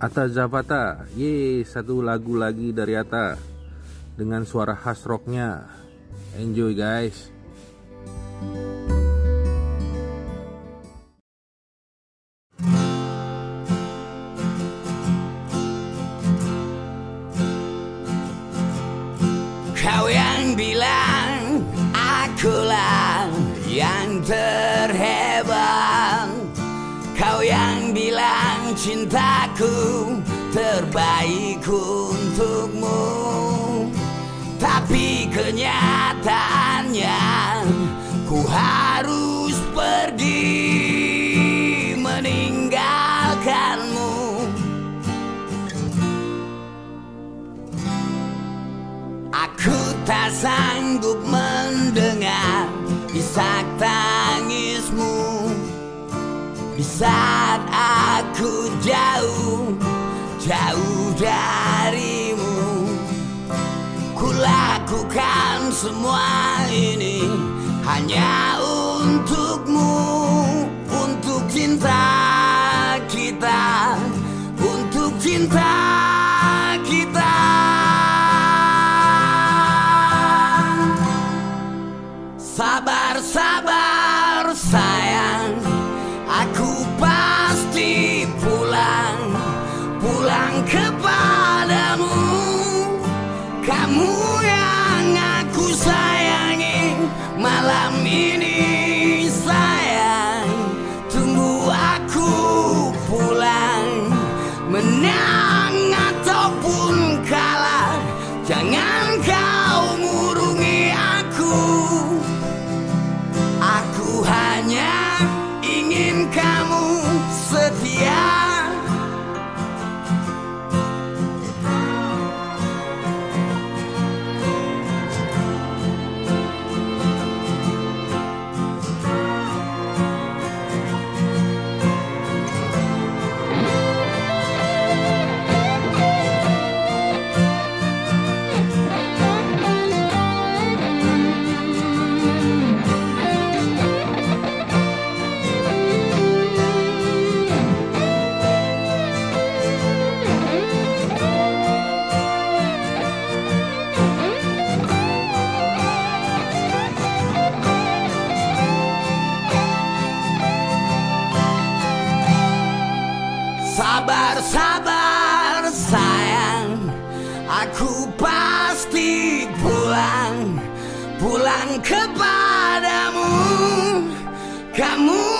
Ata Zapata, ye satu lagu lagi dari Ata dengan suara khas rocknya. Enjoy guys. Kau yang bilang akulah yang terhebat cintaku terbaik untukmu. Tapi kenyataannya ku harus pergi meninggalkanmu. Aku tak sanggup mendengar isak tangismu Di saat aku jauh, jauh darimu. Kulakukan semua ini hanya untukmu Untuk cinta kita, untuk cinta kita. Sabar, sabar Kepadamu. Kamu yang aku sayangi. Malam ini sayang Tunggu aku pulang. Menang ataupun kalah Jangan kau murungi aku. Aku hanya ingin kamu setia pasti pulang Pulang kepadamu. Kamu